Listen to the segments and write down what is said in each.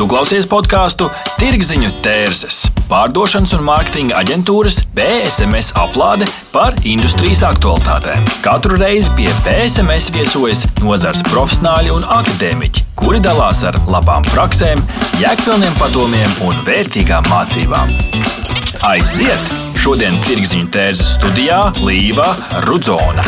Tu klausies podkāstu Tirziņu tērzes, pārdošanas un mārketinga aģentūras PSMS aplāde par industrijas aktualitātēm. Katru reizi pie PSMS viesojas nozars profesionāļi un akadēmiķi, kuri dalās ar labām praksēm, jēgpilniem padomiem un vērtīgām mācībām. Aiziet! Šodien Tirziņu tērzes studijā Līva Rudzona.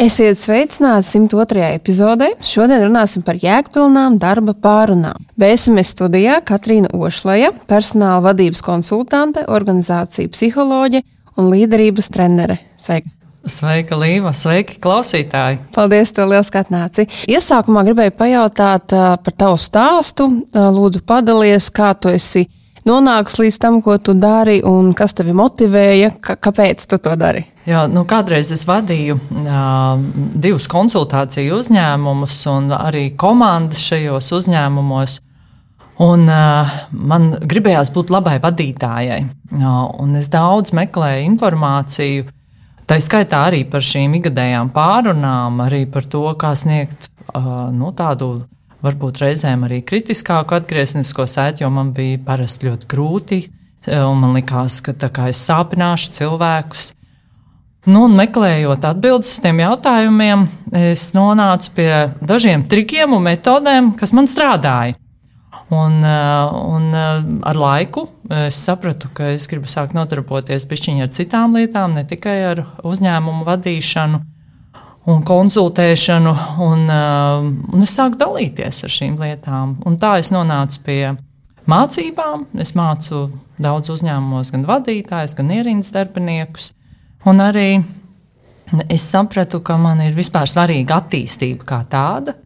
Esiet sveicināti 102. epizodē. Šodien runāsim par jēgpilnām darba pārunām. BSMS studijā Katrīna Ošlaja, personāla vadības konsultante, organizācija psiholoģe un līderības trenere. Sveika! Sveika, Līva! Sveiki, klausītāji! Paldies, tev liels, ka atnāci. Iesākumā gribēju pajautāt par tavu stāstu. Lūdzu, padalies, kā tu esi nonākus līdz tam, ko tu dari, un kas tevi motivēja, kāpēc tu to dari? Jā, nu, kādreiz es vadīju uh, divus konsultāciju uzņēmumus un arī komandas šajos uzņēmumos. Un, uh, man gribējās būt labai vadītājai. Uh, es daudz meklēju informāciju, tā skaitā arī par šīm ikgadējām pārunām, arī par to, kā sniegt uh, nu, tādu varbūt reizēm arī kritiskāku atgrieznisko sēdi, jo man bija parasti ļoti grūti. Man likās, ka es sāpināšu cilvēkus. Nu, meklējot atbildes uz tiem jautājumiem, es nonācu pie dažiem trikiem un metodēm, kas man strādāja. Un, un ar laiku es sapratu, ka es gribu sākt nodarboties ar citām lietām, ne tikai ar uzņēmumu vadīšanu un konsultēšanu, un, uh, un es sāku dalīties ar šīm lietām. Un tā es nonācu pie mācībām. Es mācu daudz uzņēmumos, gan vadītājus, gan ierīnas darbiniekus. Un arī es sapratu, ka man ir vispār svarīga attīstība kā tāda.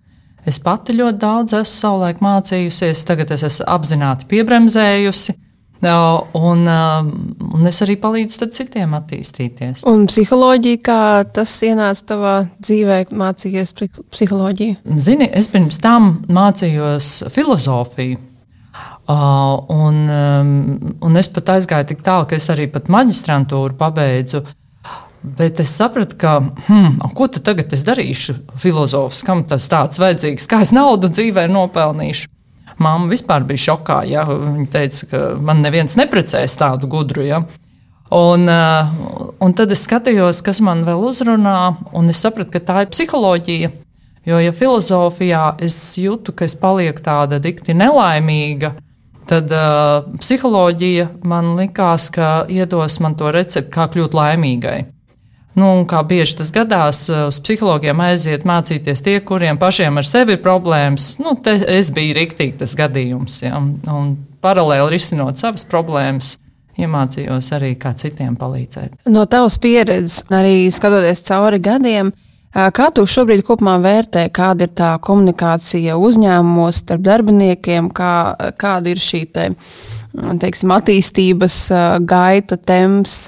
Es pati ļoti daudz esmu savulaik mācījusies, tagad es esmu apzināti piebremzējusi. Un, un es arī palīdzu citiem attīstīties. Un psiholoģija, kā tas ienāca tavā dzīvē, mācījies psiholoģiju? Zini, es pirms tam mācījos filozofiju. Uh, un, um, un es pat aizgāju tik tālu, ka es arī maģistrantūru pabeidzu. Bet es sapratu, ka, hmm, ko tad tagad es darīšu? Filozofs, kam tas tāds vajadzīgs, kā es naudu dzīvē nopelnīšu? Māma vispār bija šokā. Ja? Viņa teica, ka man neviens neprecēs tādu gudru. Ja? Un, eh, un tad es skatījos, kas man vēl uzrunā, un es sapratu, ka tā ir psiholoģija. Jo, ja filozofijā es jūtu, ka es palieku tāda dikti nelaimīga, tad uh, psiholoģija man likās, ka iedos man to recepti, kā kļūt laimīgai. Nu, kā bieži tas gadās, eh, uz psihologiem aiziet mācīties tie, kuriem pašiem ar sevi ir problēmas. Nu, es biju rīktīgi tas gadījums. Ja, un paralēli risinot savas problēmas, iemācījos arī kā citiem palīdzēt. No tavas pieredzes, arī skatoties cauri gadiem, kā tu šobrīd kopumā vērtē, kāda ir tā komunikācija uzņēmumos starp darbiniekiem, kā, kāda ir šī te teiksim, attīstības gaita, temps,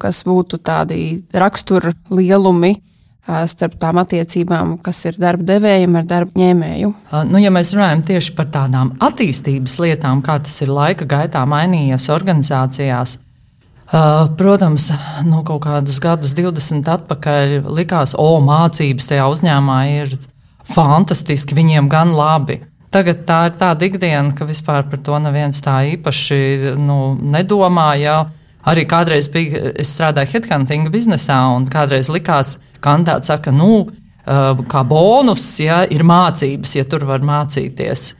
kas būtu tādi rakstura lielumi starp tām attiecībām, kas ir darba devējiem ar darba ņēmēju. Nu, ja mēs runājam tieši par tādām attīstības lietām, kā tas ir laika gaitā mainījies organizācijās, protams, no kaut kādus gadus, 20 atpakaļ, likās, o, mācības tajā uzņēmumā ir fantastiski, viņiem gan labi. Tagad tā ir tāda ikdiena, ka vispār par to neviens tā īpaši nu, nedomā. Jā. Arī kādreiz bija, es strādāju headhunting biznesā, un kādreiz likās, ka kandidāts saka, nu, kā bonus, ja ir mācības, ja tur var mācīties.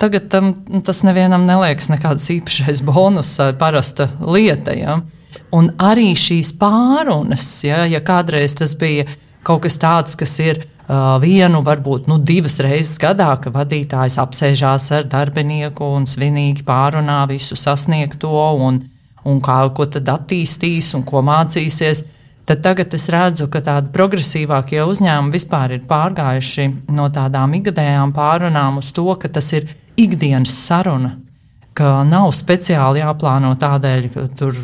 Tagad tam, tas nevienam neliekas nekāds īpašais bonus, parasta lieta. Ja. Un arī šīs pārunas, ja, ja kādreiz tas bija kaut kas tāds, kas ir vienu, varbūt nu, divas reizes gadā, ka vadītājs apsēžās ar darbinieku un svinīgi pārunā visu sasniegto un, un kā, ko tad attīstīs un ko mācīsies. Tad tagad es redzu, ka tādi progresīvākie uzņēmumi vispār ir pārgājuši no tādām ikgadējām pārunām uz to, ka tas ir ikdienas saruna. Ka nav speciāli jāplāno tādēļ, ka tur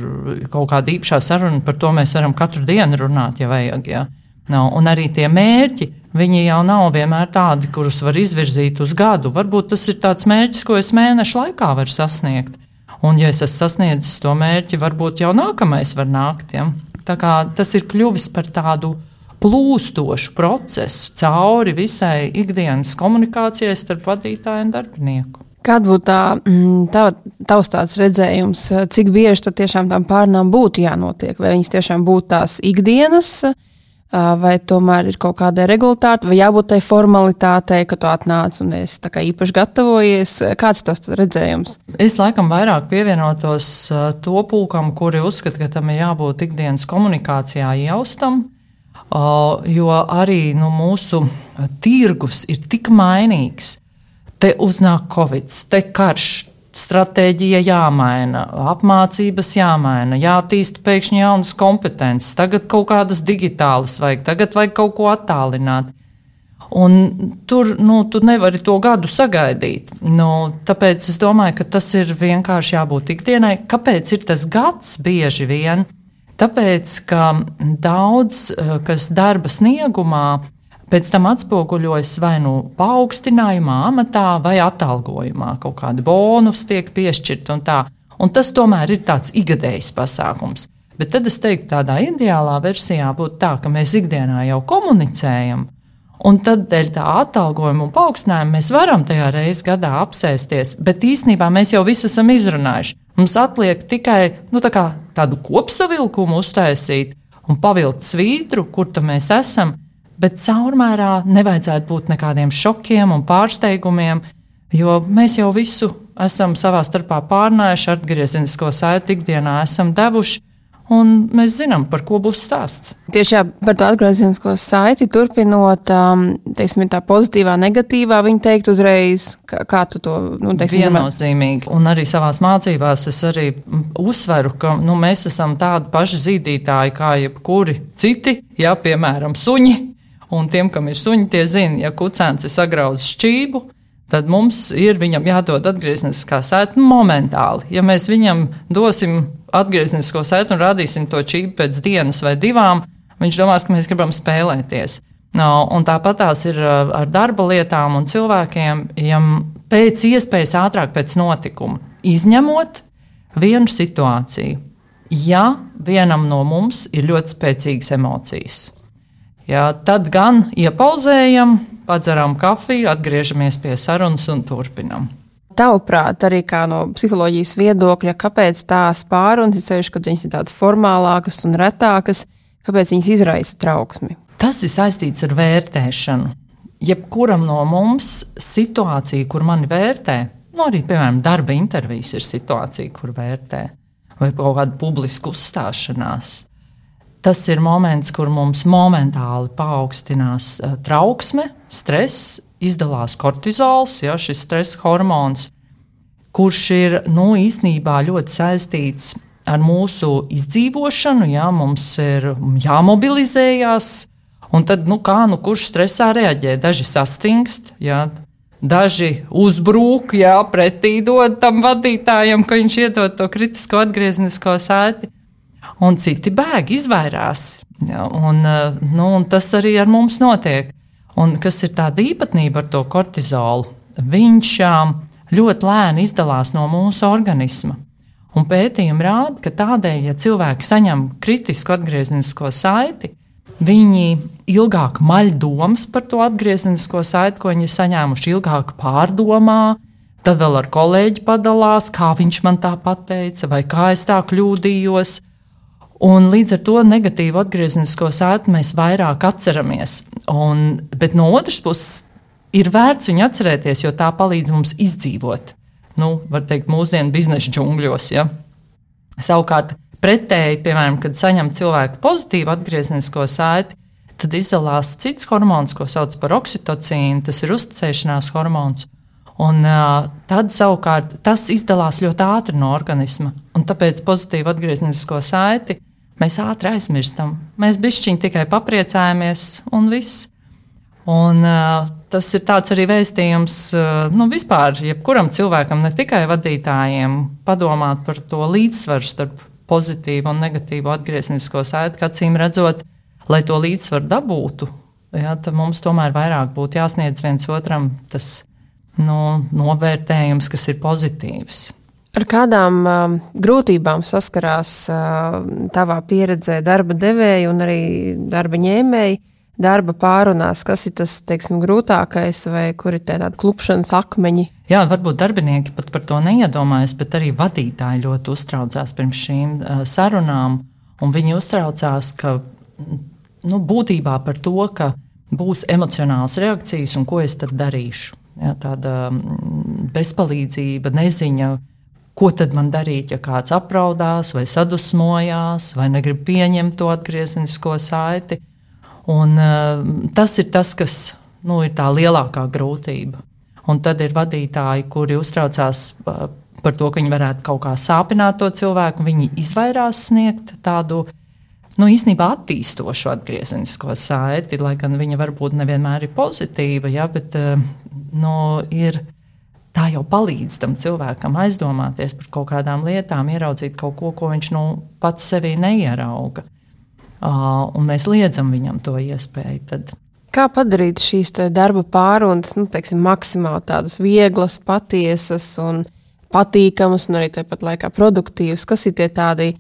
kaut kāda īpašā saruna, par to mēs varam katru dienu runāt, ja vajag. Ja. Nav. Un arī tie mērķi, Viņi jau nav vienmēr tādi, kurus var izvirzīt uz gadu. Varbūt tas ir tāds mērķis, ko es mēnešu laikā varu sasniegt. Un, ja es esmu sasniedzis to mērķi, varbūt jau nākamais var nākt. Ja? Tas ir kļuvis par tādu plūstošu procesu cauri visai ikdienas komunikācijai starp vadītāju un darbinieku. Kāda būtu tā, mm, tā, tavs tāds redzējums, cik bieži tiešām tām pārnām būtu jānotiek? Vai viņas tiešām būtu tās ikdienas, vai tomēr ir kaut kāda regulātāte, vai jābūt tai formalitātei, ka tu atnāc un es tā kā īpaši gatavojies? Kāds tas redzējums? Es laikam vairāk pievienotos to pulkam, kuri uzskata, ka tam ir jābūt ikdienas komunikācijā ijaustam, jo arī nu, mūsu tirgus ir tik mainīgs te uznāk Covid, te karš, stratēģija jāmaina, apmācības jāmaina, jātīsta pēkšņi jaunas kompetences, tagad kaut kādas digitālas vajag, tagad vajag kaut ko attālināt. Un tur nu, tu nevari to gadu sagaidīt. Nu, tāpēc es domāju, ka tas ir vienkārši jābūt ikdienai. Kāpēc ir tas gads bieži vien? Tāpēc, ka daudz eh, kas darba sniegumā pēc tam atspoguļojas vai nu paaugstinājumā, amatā vai atalgojumā. Kaut kādi bonus tiek piešķirti un tā. Un tas tomēr ir tāds ikgadējs pasākums. Bet tad es teiktu, tādā ideālā versijā būtu tā, ka mēs ikdienā jau komunicējam, un tad dēļ tā atalgojuma un paaugstinājuma mēs varam tajā reizē gadā apsēsties, bet īsnībā mēs jau visu esam izrunājuši. Mums atliek tikai nu, tā tādu kopsavilkumu uztaisīt un pavilkt svītru, kur mēs esam bet caurmērā nevajadzētu būt nekādiem šokiem un pārsteigumiem, jo mēs jau visu esam savā starpā pārnājuši, atgriezenisko saiti ikdienā esam devuši. Un mēs zinām, par ko būs stāsts. Tieši jā, par to atgriezenisko saiti, turpinot, um, teiksim, tā pozitīvā, negatīvā, viņa teikt uzreiz, kā, kā tu to nu, teiksim, viennozīmīgi. Un arī savā mācībās es arī uzsveru, ka nu, mēs esam tādi paši zīdītāji kā jebkuri citi, ja, piemēram, suņi Un tiem, kam ir suņi, tie zina, ja kucēns ir sagrauzis šķību, tad mums ir viņam jādod atgriezniskā sēta momentāli. Ja mēs viņam dosim atgrieznisko sētu un rādīsim to čību pēc dienas vai divām, viņš domās, ka mēs gribam spēlēties. No, tāpat tās ir uh, ar darba lietām un cilvēkiem, ja pēc iespējas ātrāk pēc notikuma, izņemot vienu situāciju. Ja vienam no mums ir ļoti spēcīgas emocijas, Jā, tad gan iepauzējam, padzeram kafiju, atgriežamies pie sarunas un turpinam. Tavuprāt, arī no psiholoģijas viedokļa, kāpēc tās pārunas, ceļš, kad viņas ir tādas formālākas un retākas, kāpēc viņas izraisa trauksmi? Tas ir saistīts ar vērtēšanu. Jebkuram no mums situācija, kur mani vērtē, nu arī, piemēram, darba intervijas ir situācija, kur vērtē, vai kaut kāda publiska uzstāšanās Tas ir moments, kur mums momentāli paaugstinās uh, trauksme, stress, izdalās kortizols, ja, šis stresa hormons, kurš ir nu, īstenībā ļoti saistīts ar mūsu izdzīvošanu. Ja, mums ir jāmobilizējas, un tad nu, kā nu kurš stresā reaģē? Daži sastingst, ja, Daži uzbrūk, jā, pretī dod tam vadītājam, ka viņš iedod to kritisko atgrieznisko sēdi un citi bēg, izvairās. Ja, un, eh, nu, un tas arī ar mums notiek. Un kas ir tāda īpatnība ar to kortizolu? Viņš ļoti lēni izdalās no mūsu organisma. Un pētījumi rāda, ka tādēļ, ja cilvēki saņem kritisku atgriezenisko saiti, viņi ilgāk maļ domas par to atgriezenisko saiti, ko viņi ir saņēmuši, ilgāk pārdomā, tad vēl ar kolēģi padalās, kā viņš man tā pateica, vai kā es tā kļūdījos. Un līdz ar to negatīvu atgriezenisko sēdi mēs vairāk atceramies. Un, bet no otras puses, ir vērts viņu atcerēties, jo tā palīdz mums izdzīvot. Nu, var teikt, mūsdienu biznesa džungļos. Ja? Savukārt, pretēji, piemēram, kad saņem cilvēku pozitīvu atgriezenisko sēdi, tad izdalās cits hormons, ko sauc par oksitocīnu. Tas ir uzticēšanās hormons. Un, uh, tad savukārt tas izdalās ļoti ātri no organisma. Tāpēc pozitīvu atgrieznisko saiti mēs ātri aizmirstam. Mēs bišķiņi tikai papriecājamies un viss. Un, uh, tas ir arī vēstījums uh, nu, vispār, jebkuram cilvēkam, ne tikai vadītājiem, padomāt par to līdzsvaru starp pozitīvu un negatīvu atgrieznisko saiti, acīm redzot, lai to līdzsvaru dabūtu. Tad mums tomēr vairāk būtu jāsniedz viens otram tas no, novērtējums, kas ir pozitīvs. Ar kādām uh, grūtībām saskarās uh, tavā pieredzē darba devēja un arī darba ņēmēji darba pārunās? Kas ir tas teiksim, grūtākais vai kur ir tādi klupšanas akmeņi? Jā, varbūt darbinieki pat par to neiedomājas, bet arī vadītāji ļoti uztraucās pirms šīm uh, sarunām. Viņi uztraucās, ka nu, būtībā par to, ka būs emocionāls reakcijas un ko es tad darīšu. Jā, tāda mm, bezpalīdzība, neziņa ko tad man darīt, ja kāds apraudās, vai sadusmojās, vai negrib pieņemt to atgriezenisko saiti. Un, uh, tas ir tas, kas nu, ir tā lielākā grūtība. Un tad ir vadītāji, kuri uztraucās uh, par to, ka viņi varētu kaut kā sāpināt to cilvēku. Viņi izvairās sniegt tādu nu, īstenībā attīstošu atgriezenisko saiti, lai gan viņa varbūt nevienmēr ir pozitīva, ja, bet uh, nu, ir tā jau palīdz tam cilvēkam aizdomāties par kaut kādām lietām, ieraudzīt kaut ko, ko viņš nu, pats sevī neierauga. Uh, un mēs liedzam viņam to iespēju. Tad. Kā padarīt šīs darba pārunas nu, teiksim, maksimāli tādas vieglas, patiesas un patīkamas, un arī tāpat laikā produktīvas? Kas ir tie tādi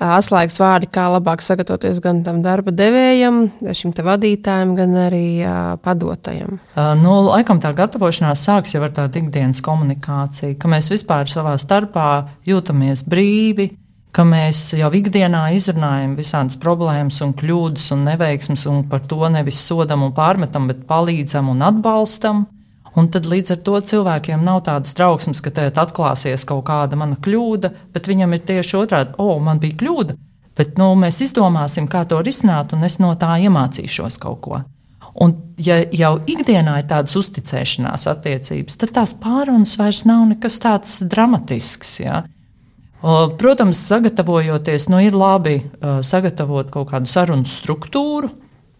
atslēgas vārdi, kā labāk sagatavoties gan tam darba devējam, šim te vadītājam, gan arī uh, padotajam? Uh, nu, laikam tā gatavošanās sāksies jau ar tādu ikdienas komunikāciju, ka mēs vispār savā starpā jūtamies brīvi, ka mēs jau ikdienā izrunājam visādas problēmas, un kļūdas un neveiksmes, un par to nevis sodam un pārmetam, bet palīdzam un atbalstam. Un tad līdz ar to cilvēkiem nav tādas trauksmes, ka te atklāsies kaut kāda mana kļūda, bet viņam ir tieši otrādi, o, oh, man bija kļūda, bet nu, mēs izdomāsim, kā to risināt, un es no tā iemācīšos kaut ko. Un, ja jau ikdienā ir tādas uzticēšanās attiecības, tad tās pārunas vairs nav nekas tāds dramatisks. Ja? Protams, sagatavojoties, nu, ir labi uh, sagatavot kaut kādu sarunu struktūru,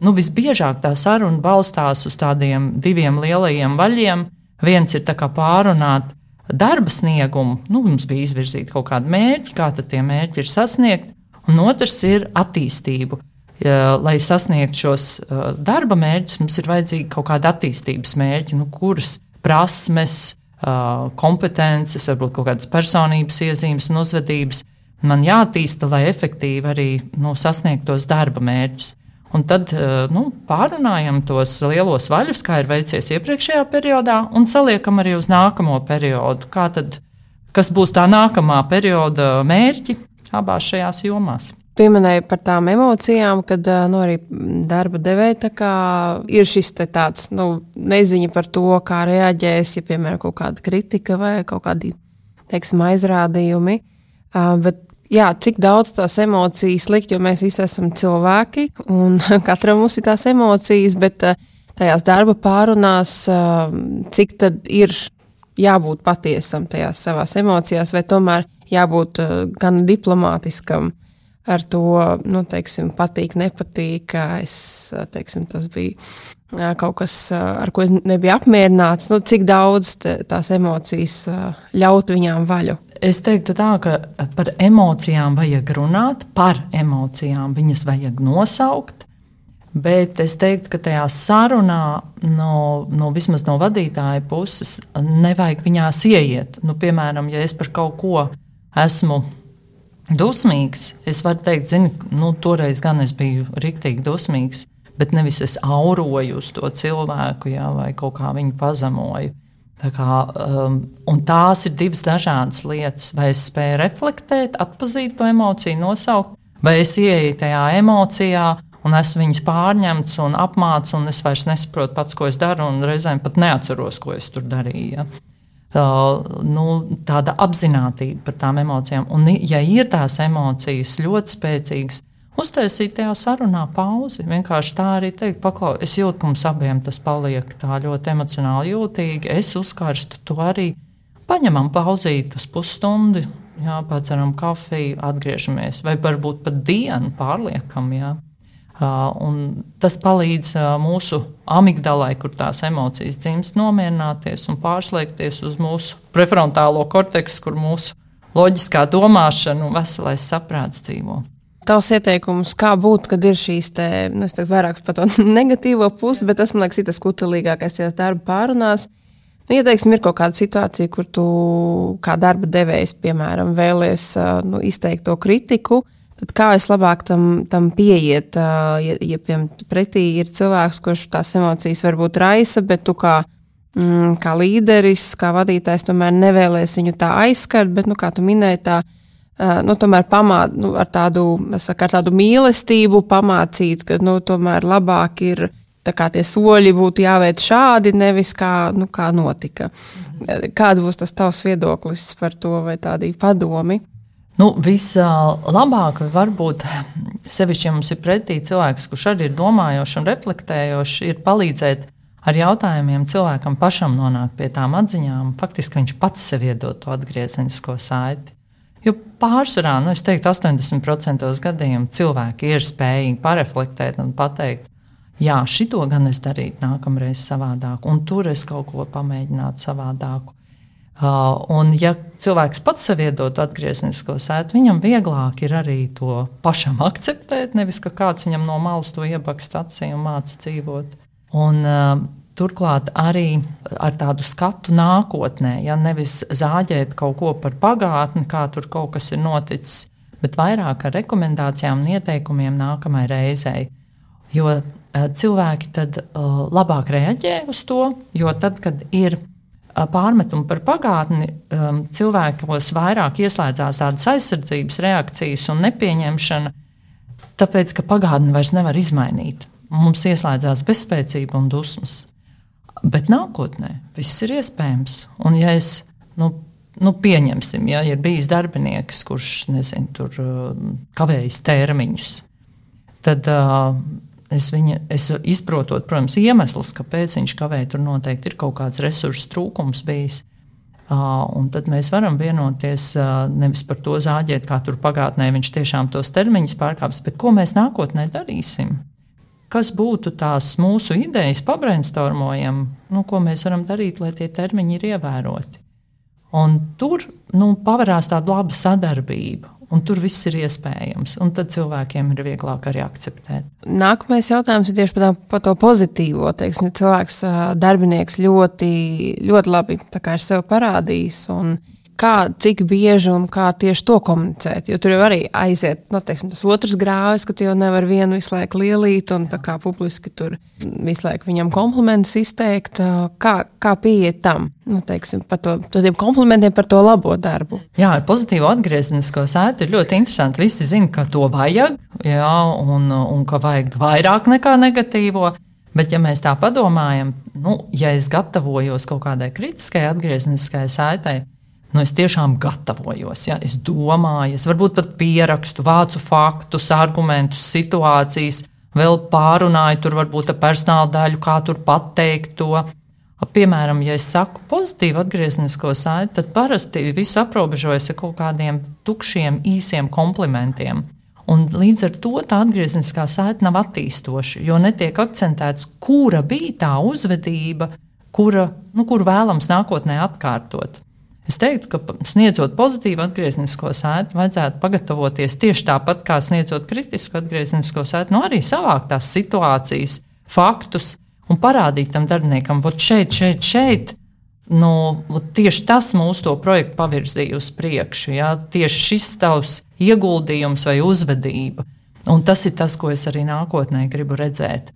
Nu, visbiežāk tā saruna balstās uz tādiem diviem lielajiem vaļiem. Viens ir pārunāt darba sniegumu, nu, mums bija izvirzīti kaut kādi mērķi, kā tie mērķi ir sasniegti, un otrs ir attīstību. Lai sasniegtu šos uh, darba mērķus, mums ir vajadzīgi kaut kādi attīstības mērķi, nu, kuras prasmes, uh, kompetences, varbūt kaut kādas personības iezīmes un uzvedības man jāattīsta, lai efektīvi arī nu, sasniegtu tos darba mērķus. Un tad eh, nu, pārunājam tos lielos vaļus, kā ir veicies iepriekšējā periodā, un saliekam arī uz nākamo periodu. Tad, kas būs tā nākamā perioda mērķi abās šajās jomās? Pieminēju par tām emocijām, kad eh, nu, arī darba devēja ir šis tāds nu, neziņa par to, kā reaģēs, ja piemēram kaut kāda kritika vai kaut kādi teiksim, aizrādījumi. Uh, bet jā, cik daudz tās emocijas likt, jo mēs visi esam cilvēki un katram mums ir tās emocijas, bet eh, tajās darba pārunās, eh, cik tad ir jābūt patiesam tajās savās emocijās, vai tomēr jābūt eh, gan diplomātiskam. Ar to nu, teiksim, patīk, nepatīk. Es, teiksim, tas bija kaut kas, ar ko es nebiju apmierināts. Nu, cik daudz tās emocijas ļaut viņām vaļu? Es teiktu tā, ka par emocijām vajag runāt, par emocijām viņas vajag nosaukt. Bet es teiktu, ka tajā sarunā, no, no vismaz no vadītāja puses, nevajag viņās ieiet. Nu, piemēram, ja es par kaut ko esmu dusmīgs, es varu teikt, zini, nu, toreiz gan es biju rīktīgi dusmīgs, bet nevis es auroju uz to cilvēku, jā, vai kaut kā viņu pazemoju. Tā kā, um, tās ir divas dažādas lietas. Vai es spēju reflektēt, atpazīt to emociju, nosaukt, vai es ieeju tajā emocijā un esmu viņas pārņemts un apmācīts, un es vairs nesaprotu pats, ko es daru, un reizēm pat neatceros, ko es tur darīju. Ja? Tā, nu, tāda apziņotība par tām emocijām. Un, ja ir tās emocijas ļoti spēcīgas, uztaisīt tajā sarunā pauzi. Vienkārši tā arī teikt, paklau, es jūtu, ka mums abiem tas paliek tā ļoti emocionāli jūtīgi. Es uzkarstu to arī. Paņemam pauzīt uz pusstundu, pats kafiju, atgriežamies, vai varbūt pat dienu pārliekam. Jā. Uh, tas palīdz uh, mūsu amigdalai, kur tās emocijas dzimst, nomierināties un pārslēgties uz mūsu prefrontālo korteksu, kur mūsu loģiskā domāšana un veselais saprāts dzīvo. Tavs ieteikums, kā būt, kad ir šīs te, nu, vairākas par to negatīvo pusi, bet tas man liekas, ir tas kutelīgākais, ja darba pārunās. Nu, ja teiksim, ir kaut kāda situācija, kur tu kā darba devējs, piemēram, vēlies nu, izteikt to kritiku, tad kā es labāk tam, tam pieiet? Ja, ja piemēram, pretī ir cilvēks, kurš tās emocijas varbūt raisa, bet tu kā, mm, kā līderis, kā vadītājs, tomēr nevēlies viņu tā aizskart, bet, nu, kā tu minēji, tā nu, tomēr pamāt, nu, ar, tādu, saku, ar tādu mīlestību pamācīt, ka nu, tomēr labāk ir tie soļi būtu jāveic šādi, nevis kā, nu, kā notika. Kāds būs tas tavs viedoklis par to vai tādi padomi? Nu, Vislabāk var būt, sevišķi, ja mums ir pretī cilvēks, kurš arī ir domājošs un reflektējošs, ir palīdzēt ar jautājumiem cilvēkam pašam nonākt pie tām atziņām. Faktiski viņš pats sev iedod to atgriezenisko saiti. Jo pārsvarā, nu, es teiktu, 80% gadījumu cilvēki ir spējīgi pareflektēt un pateikt, jā, šito gan es darītu nākamreiz savādāk, un tur es kaut ko pamēģinātu savādāku. Uh, un, ja cilvēks pats sev iedod atgrieznisko sētu, viņam vieglāk ir arī to pašam akceptēt, nevis ka kāds viņam no malas to iebakst acī un māca dzīvot. Un, uh, Turklāt arī ar tādu skatu nākotnē, ja nevis zāģēt kaut ko par pagātni, kā tur kaut kas ir noticis, bet vairāk ar rekomendācijām un ieteikumiem nākamajai reizei. Jo Eh, cilvēki tad uh, labāk reaģē uz to, jo tad, kad ir uh, pārmetumi par pagātni, cilvēkos vairāk ieslēdzās tādas aizsardzības reakcijas un nepieņemšana, tāpēc, ka pagātni vairs nevar izmainīt. Mums ieslēdzās bezspēcība un dusmas. Bet nākotnē viss ir iespējams. Un, ja es, nu, nu, pieņemsim, ja ir bijis darbinieks, kurš nezinu, tur uh, kavējas termiņus, tad uh, Es, viņa, es izprotot, protams, iemeslus, kāpēc viņš kavēja. Tur noteikti ir kaut kāds resursu trūkums bijis. Uh, tad mēs varam vienoties uh, nevis par to zāģēt, kā tur pagātnē viņš tiešām tos termiņus pārkāps, bet ko mēs nākotnē darīsim. Kas būtu tās mūsu idejas, pabrainstormojam, nu, ko mēs varam darīt, lai tie termiņi ir ievēroti. Un tur nu, pavērās tāda laba sadarbība un tur viss ir iespējams. Un tad cilvēkiem ir vieglāk arī akceptēt. Nākamais jautājums ir tieši par, par to pozitīvo. Teiksim, cilvēks, darbinieks ļoti, ļoti labi ir sev parādījis. Un, kā, cik bieži un kā tieši to komunicēt. Jo tur jau arī aiziet nu, teiksim, tas otrs grāvis, ka tu jau nevari vienu visu laiku lielīt un kā publiski tur visu laiku viņam komplimentus izteikt. Kā, kā pieiet tam? Nu, teiksim, par to, tādiem komplimentiem par to labo darbu. Jā, ar pozitīvu atgriezenisko sēdi ir ļoti interesanti. Visi zina, ka to vajag, jā, un, un ka vajag vairāk nekā negatīvo. Bet, ja mēs tā padomājam, nu, ja es gatavojos kaut kādai kritiskai atgriezeniskai saitai, Nu, es tiešām gatavojos, ja? es domāju, es varbūt pat pierakstu, vācu faktus, argumentus, situācijas, vēl pārunāju tur varbūt ar personāla daļu, kā tur pateikt to. Piemēram, ja es saku pozitīvu atgrieznisko saiti, tad parasti viss aprobežojas ar kaut kādiem tukšiem, īsiem komplimentiem. Un līdz ar to tā atgriezniskā saite nav attīstoša, jo netiek akcentēts, kura bija tā uzvedība, kura, nu, kur vēlams nākotnē atkārtot. Es teiktu, ka sniedzot pozitīvu atgrieznisko sēdi, vajadzētu pagatavoties tieši tāpat kā sniedzot kritisku atgrieznisko sēdi, no nu, arī savākt tās situācijas, faktus un parādīt tam darbiniekam, ka šeit, šeit, šeit. Nu, tieši tas mūsu projektu pavirzīja uz priekšu. Ja? Tieši šis tavs ieguldījums vai uzvedība. Un tas ir tas, ko es arī nākotnē gribu redzēt.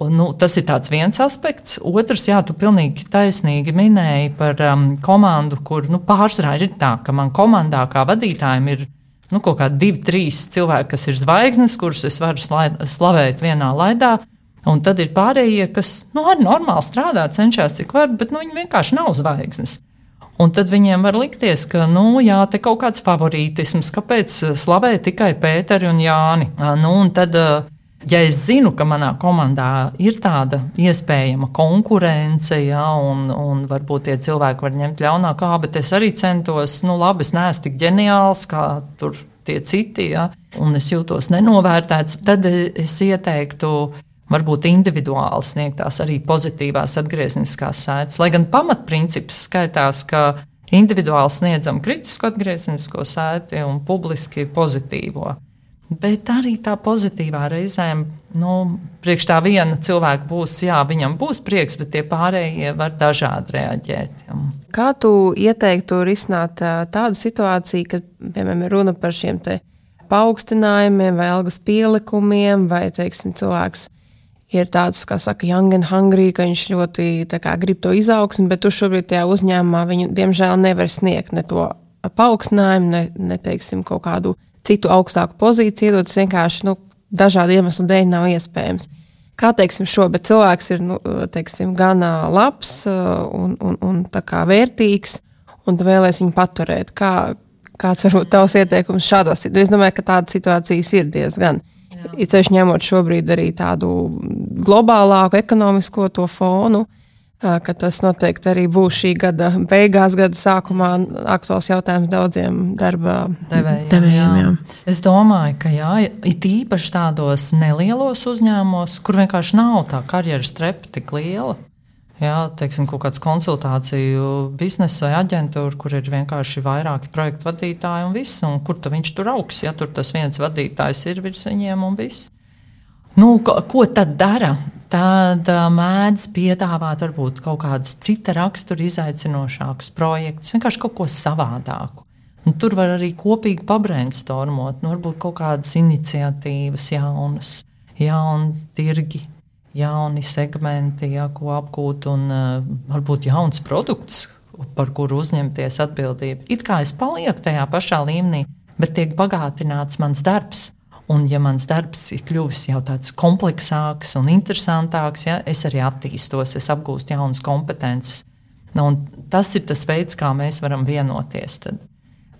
Un, nu, tas ir viens aspekts. Otrs, jā, tu pilnīgi taisnīgi minēji par um, komandu, kur nu, pārsvarā ir tā, ka man komandā kā vadītājiem ir nu, kaut kādi divi, trīs cilvēki, kas ir zvaigznes, kurus es varu slavēt vienā laidā. Un tad ir pārējie, kas nu, arī normāli strādā, cenšas cik var, bet nu, viņi vienkārši nav zvaigznes. Un tad viņiem var likties, ka nu, jā, te kaut kāds favorītisms, kāpēc slavēt tikai Pēteri un Jāni. Nu, un tad, uh, ja es zinu, ka manā komandā ir tāda iespējama konkurence, ja, un, un varbūt tie cilvēki var ņemt ļaunā kā, bet es arī centos, nu, labi, es neesmu tik ģeniāls kā tur tie citi, ja, un es jūtos nenovērtēts, tad es ieteiktu. Varbūt individuāli sniegtās arī pozitīvās atgriezniskās sēdes. Lai gan pamatprincips skaitās, ka individuāli sniedzam kritisku atgrieznisko sēdi un publiski pozitīvo. Bet arī tā pozitīvā reizēm nu, priekš tā viena cilvēka būs, jā, viņam būs prieks, bet tie pārējie var dažādi reaģēt. Jā. Kā tu ieteiktu risināt tādu situāciju, kad, piemēram, ir runa par šiem paaugstinājumiem vai algas pielikumiem, vai, teiksim, cilvēks ir tāds, kā saka, young and hungry, ka viņš ļoti kā, grib to izaugsmu, bet tu šobrīd tajā uzņēmumā viņu, diemžēl, nevar sniegt ne to paaugstinājumu, ne, ne teiksim, kaut kādu citu augstāku pozīciju, iedot vienkārši nu, dažādu iemeslu dēļ nav iespējams. Kā teiksim, šo, bet cilvēks ir nu, teiksim, gan labs un, un, un vērtīgs, un tu vēlēsies viņu paturēt. Kā, kāds varbūt tavs ieteikums šādos situācijos? Es domāju, ka tādas situācijas ir diezgan. Ceļš ņemot šobrīd arī tādu globālāku ekonomisko fonu, ka tas noteikti arī būs šī gada beigās, gada sākumā aktuāls jautājums daudziem darba devējiem. devējiem jā. Jā. Es domāju, ka jā, it īpaši tādos nelielos uzņēmumos, kur vienkārši nav tā karjeras trepa tik liela. Jā, teiksim, kaut kāds konsultāciju biznesa vai aģentūra, kur ir vienkārši vairāki projektu vadītāji un viss, un kur viņš tur augs, ja tur tas viens vadītājs ir virs viņiem un viss. Nu, ko, ko tad dara? Tad mēdz piedāvāt varbūt kaut kādus cita rakstura izaicinošākus projektus, vienkārši kaut ko savādāku. Un tur var arī kopīgi pabrainstormot, nu, varbūt kaut kādas iniciatīvas, jaunas, jauni tirgi, jauni segmenti, ja, ko apgūt, un uh, varbūt jauns produkts, par kuru uzņemties atbildību. It kā es palieku tajā pašā līmenī, bet tiek bagātināts mans darbs. Un, ja mans darbs ir kļuvis jau tāds kompleksāks un interesantāks, ja, es arī attīstos, es apgūstu jaunas kompetences. Nu, tas ir tas veids, kā mēs varam vienoties. Tad.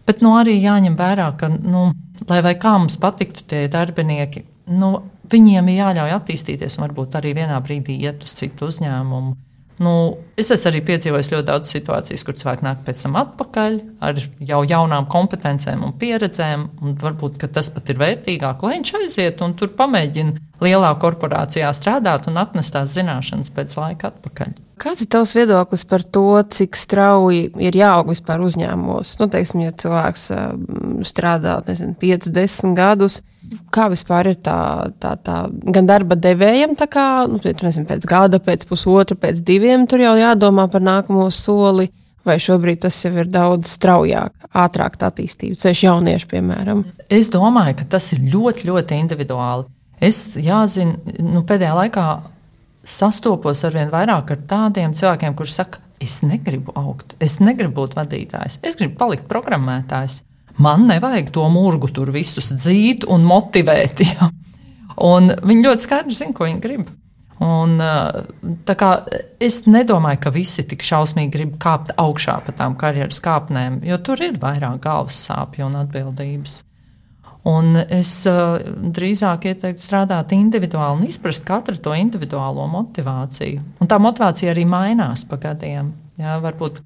Bet nu, arī jāņem vērā, ka, nu, lai kā mums patiktu tie darbinieki, nu, viņiem ir jāļauj attīstīties un varbūt arī vienā brīdī iet uz citu uzņēmumu. Nu, es esmu arī piedzīvojis ļoti daudz situācijas, kur cilvēki nāk pēc tam atpakaļ ar jau jaunām kompetencēm un pieredzēm. Un varbūt tas pat ir vērtīgāk, lai viņš aiziet un tur pamēģina lielā korporācijā strādāt un atnest tās zināšanas pēc laika atpakaļ. Kāds ir tavs viedoklis par to, cik strauji ir jāaug vispār uzņēmumos? Nu, teiksim, ja cilvēks strādā nezinu, 5, 10 gadus, kā vispār ir tā, tā, tā gan darba devējiem, tā kā nu, nezinu, pēc gada, pēc pusotra, pēc diviem, tur jau jādomā par nākamo soli. Vai šobrīd tas jau ir daudz straujāk, ātrāk attīstība, ceļš jaunieši, piemēram? Es domāju, ka tas ir ļoti, ļoti individuāli. Es jāzina, nu, pēdējā laikā sastopos ar vien vairāk ar tādiem cilvēkiem, kuriem saka, es negribu augt, es negribu būt vadītājs, es gribu palikt programmētājs. Man nevajag to murgu tur visus dzīt un motivēt. Ja? Un viņi ļoti skaidri zina, ko viņi grib. Un, kā, es nedomāju, ka visi tik šausmīgi grib kāpt augšā pa tām karjeras kāpnēm, jo tur ir vairāk galvas sāpju un atbildības. Un es uh, drīzāk ieteiktu strādāt individuāli un izprast katru to individuālo motivāciju. Un tā motivācija arī mainās pa gadiem. Jā, varbūt,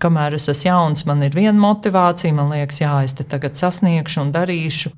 kamēr es esmu jauns, man ir viena motivācija, man liekas, jā, es te tagad sasniegšu un darīšu.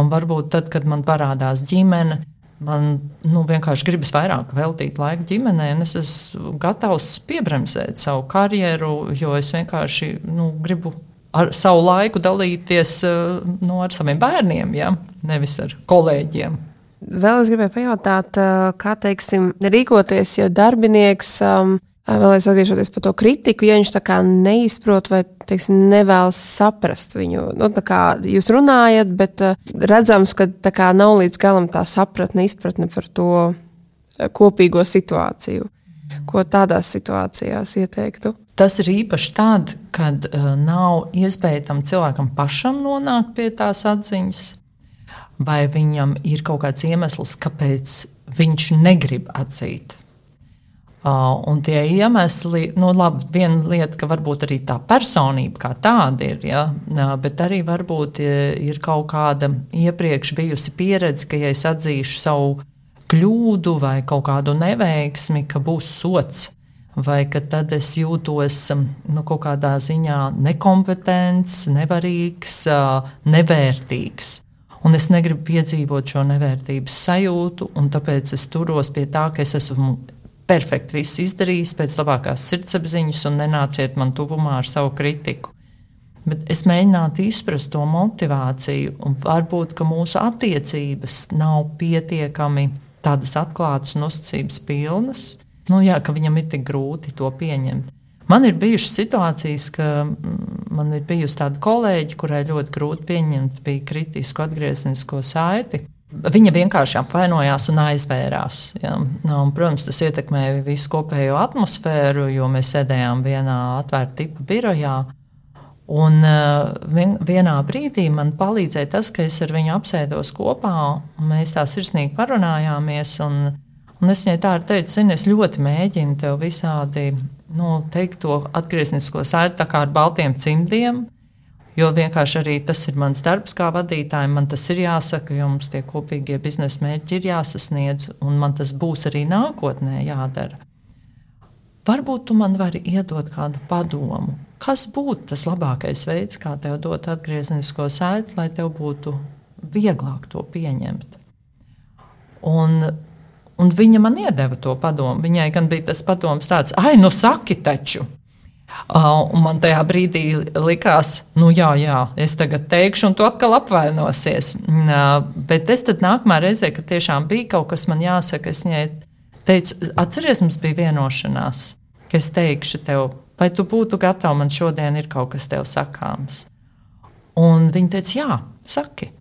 Un varbūt tad, kad man parādās ģimene, man nu, vienkārši gribas vairāk veltīt laiku ģimenei, un es esmu gatavs piebremzēt savu karjeru, jo es vienkārši nu, gribu ar savu laiku dalīties eh, nu, ar saviem bērniem, ja? nevis ar kolēģiem. Vēl es gribēju pajautāt, eh, kā teiksim, rīkoties, ja darbinieks um, vēlēs atgriežoties par to kritiku, ja viņš tā kā neizprot vai teiksim, nevēlas saprast viņu. Nu, kā jūs runājat, bet redzams, ka kā, nav līdz galam tā sapratne, izpratne par to kopīgo situāciju. Ko tādās situācijās ieteiktu? Tas ir īpaši tad, kad uh, nav iespēja tam cilvēkam pašam nonākt pie tās atziņas, vai viņam ir kaut kāds iemesls, kāpēc viņš negrib atzīt. Uh, un tie iemesli, nu, labi, viena lieta, ka varbūt arī tā personība kā tāda ir, ja, bet arī varbūt ir kaut kāda iepriekš bijusi pieredze, ka, ja es atzīšu savu kļūdu vai kaut kādu neveiksmi, ka būs sots. Vai ka tad es jūtos um, nu, kaut kādā ziņā nekompetents, nevarīgs, uh, nevērtīgs. Un es negribu piedzīvot šo nevērtības sajūtu, un tāpēc es turos pie tā, ka es esmu perfekti viss izdarījis pēc labākās sirdsapziņas, un nenāciet man tuvumā ar savu kritiku. Bet es mēģinātu izprast to motivāciju, un varbūt mūsu attiecības nav pietiekami tādas atklātas un uzticības pilnas, nu, jā, ka viņam ir tik grūti to pieņemt. Man ir bijušas situācijas, ka mm, man ir bijusi tāda kolēģe, kurai ļoti grūti pieņemt bija kritisku atgrieznisko saiti. Viņa vienkārši apvainojās un aizvērās. Ja? Nu, un, protams, tas ietekmēja visu kopējo atmosfēru, jo mēs sēdējām vienā atvērta tipa birojā. Un uh, vienā brīdī man palīdzēja tas, ka es ar viņu apsēdos kopā, un mēs tā sirsnīgi parunājāmies. Un, un es viņai tā arī teicu, zini, es ļoti mēģinu tev visādi nu, teikt to atgrieznisko saiti ar baltiem cimdiem. Jo vienkārši arī tas ir mans darbs, kā vadītājam. Man tas ir jāsaka, jo mums tie kopīgie biznesa mērķi ir jāsasniedz, un man tas būs arī nākotnē jādara. Varbūt tu man vari iedot kādu padomu. Kas būtu tas labākais veids, kā tev dot atgriezenisko saiti, lai tev būtu vieglāk to pieņemt? Un, un viņa man iedeva to padomu. Viņai gan bija tas padoms tāds, ah, nu saki taču! Uh, man tajā brīdī likās, nu jā, jā, es tagad teikšu, un tu atkal apvainosies. Uh, bet es tad nākamā reizē, kad tiešām bija kaut kas man jāsaka, es viņai teicu, atceries, mums bija vienošanās, ka es teikšu tev, vai tu būtu gatava, man šodien ir kaut kas tev sakāms. Un viņa teica, jā, saki.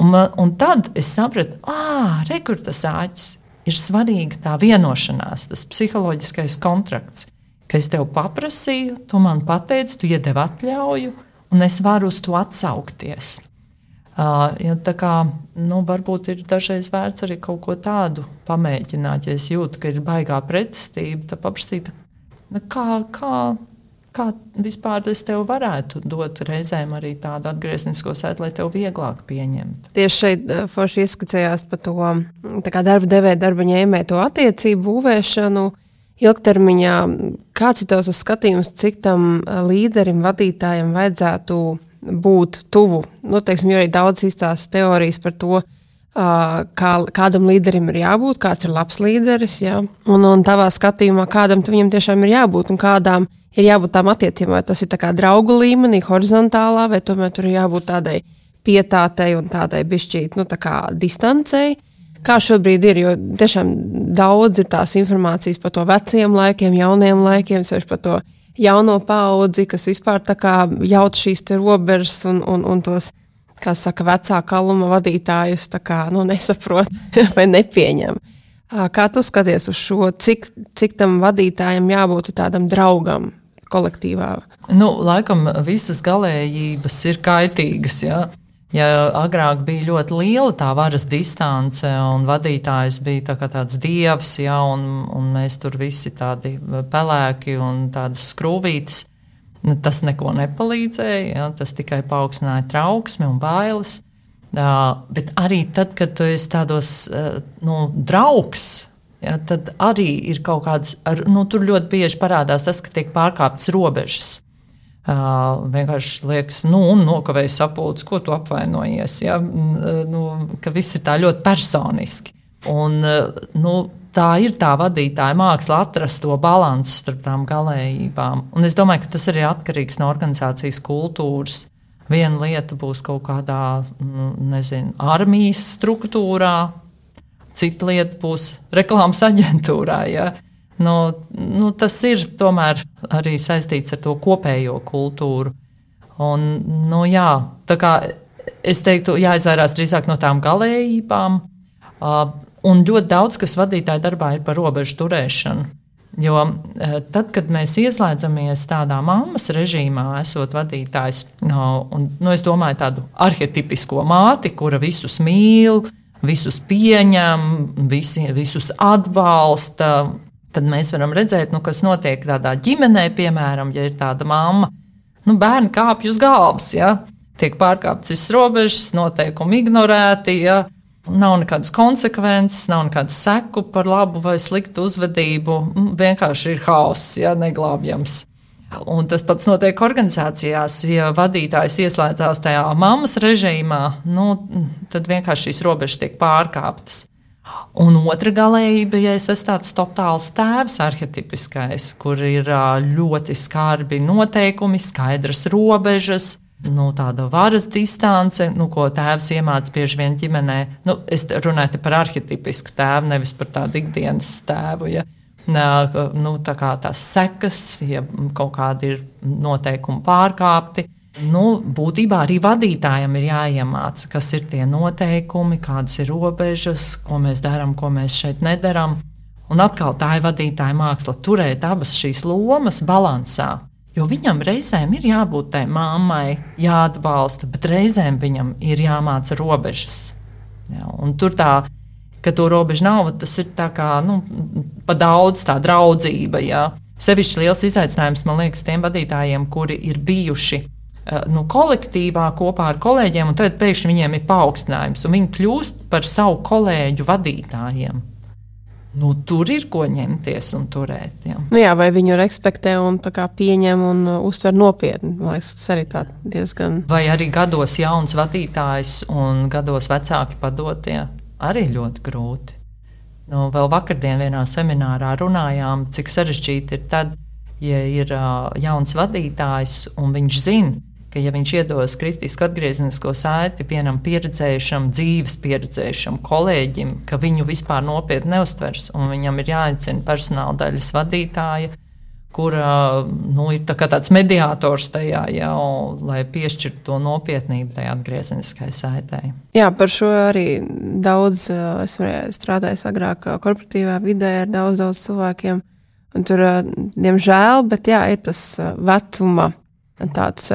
Un, un tad es sapratu, ah, rekurtas āķis ir svarīga tā vienošanās, tas psiholoģiskais kontrakts ka es tev paprasīju, tu man pateici, tu iedevi atļauju, un es varu uz to atsaukties. Uh, ja, tā kā nu, varbūt ir dažreiz vērts arī kaut ko tādu pamēģināt. Ja es jūtu, ka ir baigā pretestība, tad paprasīt, nu, kā, kā, kā vispār es tev varētu dot reizēm arī tādu atgrieznisko sēdi, lai tev vieglāk pieņemt. Tieši šeit forši ieskicējās par to darba devēja, darba ņēmēja to attiecību būvēšanu ilgtermiņā, kāds ir tavs skatījums, cik tam līderim, vadītājam vajadzētu būt tuvu? Nu, teiksim, jo arī daudz izstāsta teorijas par to, kā, kādam līderim ir jābūt, kāds ir labs līderis. Ja? Un, un tavā skatījumā, kādam viņam tiešām ir jābūt un kādām ir jābūt tām attiecībām. Vai tas ir draugu līmenī, horizontālā, vai tomēr tur ir jābūt tādai pietātei un tādai bišķīt nu, tā distancei kā šobrīd ir. Jo tiešām daudz ir tās informācijas par to veciem laikiem, jauniem laikiem, sevišķi par to jauno paudzi, kas vispār jaut šīs robežas un, un, un tos, kā saka, vecā kaluma vadītājus kā, nu, nesaprot vai nepieņem. Kā tu skaties uz šo, cik, cik tam vadītājam jābūt tādam draugam kolektīvā? Nu, laikam visas galējības ir kaitīgas. Ja? Ja agrāk bija ļoti liela tā varas distance, un vadītājs bija tā tāds dievs, ja, un, un mēs tur visi tādi pelēki un tādas skrūvītas, nu, tas neko nepalīdzēja. Ja, tas tikai paaugstināja trauksmi un bailes. Uh, bet arī tad, kad tu esi tādos uh, nu, draugs, ja, tad arī ir kaut kādas, ar, nu, tur ļoti bieži parādās tas, ka tiek pārkāptas robežas. Uh, vienkārši liekas, nu, nokavēju sapulci, ko tu apvainojies. Ja? Nu, ka viss ir tā ļoti personiski. Un, nu, tā ir tā vadītāja māksla atrast to līdzsvaru starp tām galējībām. Un es domāju, ka tas arī atkarīgs no organizācijas kultūras. Viena lieta būs kaut kādā nu, nezinu, armijas struktūrā, cita lieta būs reklāmas aģentūrā. Ja? nu, nu, tas ir tomēr arī saistīts ar to kopējo kultūru. Un, nu, jā, es teiktu, jāizvairās drīzāk no tām galējībām. Uh, un ļoti daudz kas vadītāja darbā ir par robežu turēšanu. Jo uh, tad, kad mēs ieslēdzamies tādā mammas režīmā, esot vadītājs, no, un, nu, es domāju tādu arhetipisko māti, kura visus mīl, visus pieņem, visi, visus atbalsta, tad mēs varam redzēt, nu, kas notiek tādā ģimenē, piemēram, ja ir tāda mamma. Nu, bērni kāpj uz galvas, ja? tiek pārkāptas visas robežas, noteikumi ignorēti. Ja? Nav nekādas konsekvences, nav nekādu seku par labu vai sliktu uzvedību. Mm, vienkārši ir hauss, ja neglābjams. Un tas pats notiek organizācijās. Ja vadītājs ieslēdzās tajā mammas režīmā, nu, tad vienkārši šīs robežas tiek pārkāptas. Un otra galējība, ja es esmu tāds totāls tēvs, arhetipiskais, kur ir ļoti skarbi noteikumi, skaidras robežas, nu, tāda varas distance, nu, ko tēvs iemācīja bieži vien ģimenē. Nu, es runāju par arhitektisku tēvu, nevis par tādu ikdienas tēvu. Ja. Nu, tā kā tās sekas, ja kaut kādi ir noteikumi pārkāpti. Nu, būtībā arī vadītājam ir jāiemācās, kas ir tie noteikumi, kādas ir robežas, ko mēs darām, ko mēs šeit nedarām. Un atkal tā ir vadītāja māksla turēt abas šīs lomas balansā. Jo viņam reizēm ir jābūt tai mammai, jāatbalsta, bet reizēm viņam ir jāmāca robežas. Ja, tur tā, ka to robežu nav, tas ir kā, nu, pa daudz tā draudzība. Ja. Sevišķi liels izaicinājums man liekas tiem vadītājiem, kuri ir bijuši eh, nu, kolektīvā kopā ar kolēģiem, un tad pēkšņi viņiem ir paaugstinājums, un viņi kļūst par savu kolēģu vadītājiem nu, tur ir ko ņemties un turēt. Jā, nu jā vai viņu respektē un pieņem un uh, uztver nopietni. Liekas, tas arī diezgan. Vai arī gados jauns vadītājs un gados vecāki padotie arī ļoti grūti. Nu, vēl vakardien vienā seminārā runājām, cik sarežģīti ir tad, ja ir uh, jauns vadītājs un viņš zina, ka, ja viņš iedos kritisku atgriezenisko saiti vienam pieredzējušam, dzīves pieredzējušam kolēģim, ka viņu vispār nopietni neustvers, un viņam ir jāicina personāla daļas vadītāja, kur nu, ir tā tāds mediātors tajā jau, lai piešķirtu to nopietnību tajā atgriezeniskajai saitei. Jā, par šo arī daudz esmu strādājis agrāk korporatīvā vidē ar daudz, daudz cilvēkiem. Un tur, diemžēl, bet jā, ir tas vecuma tāds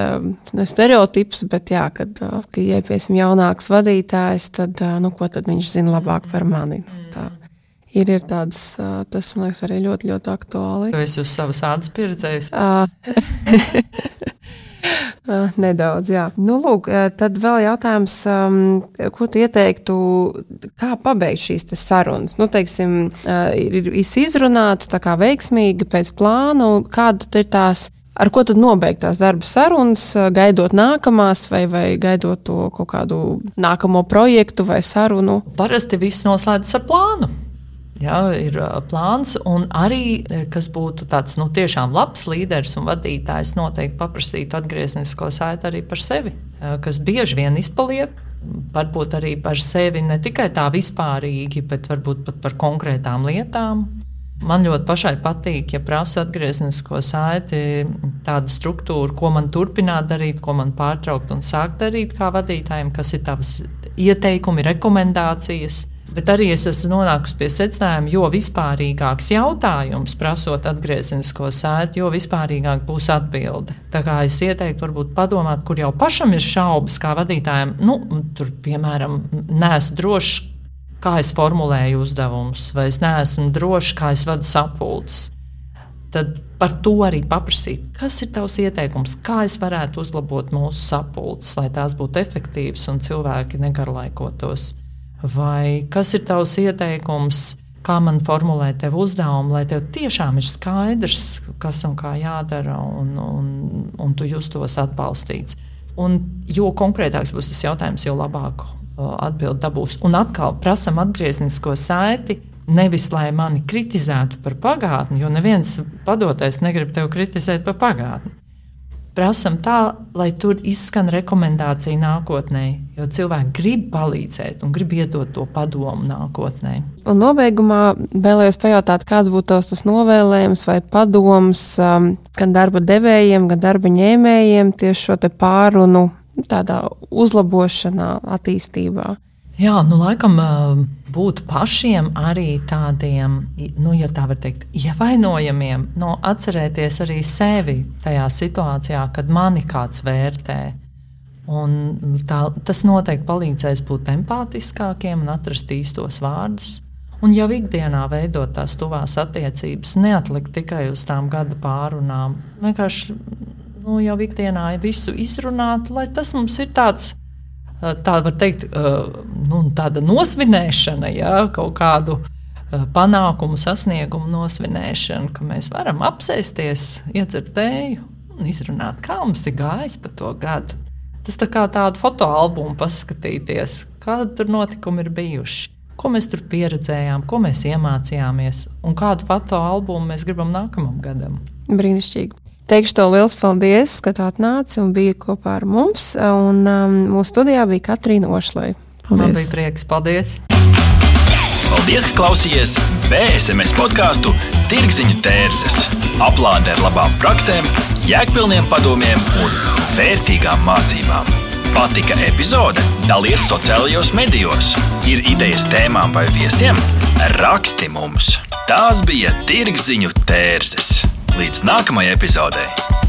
ne stereotips, bet jā, kad, kad ja piesim jaunāks vadītājs, tad, nu, ko tad viņš zina labāk par mani? Nu, tā. Ir, ir tāds, tas, man liekas, arī ļoti, ļoti aktuāli. Tu esi uz savas ādas pieredzējis? Nedaudz, jā. Nu, lūk, tad vēl jautājums, ko tu ieteiktu, kā pabeigt šīs sarunas? Nu, teiksim, ir izrunāts tā kā veiksmīgi pēc plāna, kāda ir tās Ar ko tad nobeigt tās darba sarunas, gaidot nākamās, vai, vai gaidot to kaut kādu nākamo projektu vai sarunu? Parasti viss noslēdzas ar plānu. Jā, ir plāns, un arī, kas būtu tāds nu, tiešām labs līderis un vadītājs, noteikti paprasīt atgrieznisko saiti arī par sevi, kas bieži vien izpaliek. Varbūt arī par sevi ne tikai tā vispārīgi, bet varbūt pat par konkrētām lietām. Man ļoti pašai patīk, ja prasa atgrieznisko saiti, tādu struktūru, ko man turpināt darīt, ko man pārtraukt un sākt darīt kā vadītājiem, kas ir tavs ieteikumi, rekomendācijas. Bet arī es esmu nonākusi pie secinājuma, jo vispārīgāks jautājums, prasot atgriezenisko sēdi, jo vispārīgāk būs atbilde. Tā kā es ieteiktu, varbūt padomāt, kur jau pašam ir šaubas, kā vadītājam, nu, tur, piemēram, neesmu drošs, kā es formulēju uzdevumus, vai es neesmu drošs, kā es vadu sapulces. Tad par to arī paprasīt, kas ir tavs ieteikums, kā es varētu uzlabot mūsu sapulces, lai tās būtu efektīvas un cilvēki negarlaikotos. Vai kas ir tavs ieteikums, kā man formulēt tev uzdevumu, lai tev tiešām ir skaidrs, kas un kā jādara, un, un, un tu justos atbalstīts. Un jo konkrētāks būs tas jautājums, jo labāk atbildi dabūs. Un atkal prasam atgrieznisko saiti. Nevis lai mani kritizētu par pagātni, jo neviens padotais negrib tevi kritizēt par pagātni. Prasam tā, lai tur izskan rekomendācija nākotnē, jo cilvēki grib palīdzēt un grib iedot to padomu nākotnē. Un nobeigumā vēlējos pajautāt, kāds būtu tas novēlējums vai padoms um, gan darba devējiem, gan darba ņēmējiem tieši šo pārunu tādā uzlabošanā, attīstībā? Jā, nu, laikam būt pašiem arī tādiem, nu, ja tā var teikt, ievainojamiem, no nu, atcerēties arī sevi tajā situācijā, kad mani kāds vērtē. Un tā, tas noteikti palīdzēs būt empātiskākiem un atrast īstos vārdus. Un jau ikdienā veidot tās tuvās attiecības, neatlikt tikai uz tām gada pārunām. Vienkārši nu, jau ikdienā visu izrunāt, lai tas mums ir tāds. Tā var teikt, nu, tāda nosvinēšana, ja, kaut kādu panākumu, sasniegumu nosvinēšana, ka mēs varam apsēsties, iedzert tēju un izrunāt, kā mums ir gājis pa to gadu. Tas tā kā tādu fotoalbumu paskatīties, kādi tur notikumi ir bijuši, ko mēs tur pieredzējām, ko mēs iemācījāmies un kādu fotoalbumu mēs gribam nākamajam gadam. Brīnišķīgi. Teikšu to liels paldies, ka tu atnāci un biji kopā ar mums. Un, um, mūsu studijā bija Katrīna Ošlai. Man bija prieks. Paldies! Paldies, ka klausījāties BSMS podkāstu Tirziņu tērses. Aplāde ar labām praktiskām, jēgpilniem padomiem un vērtīgām mācībām. Patika epizode? Dalies sociālajos medijos. Ir idejas tēmām vai viesiem? Raksti mums! Tās bija Tirziņu tērses. Līdz nākamajai epizodei!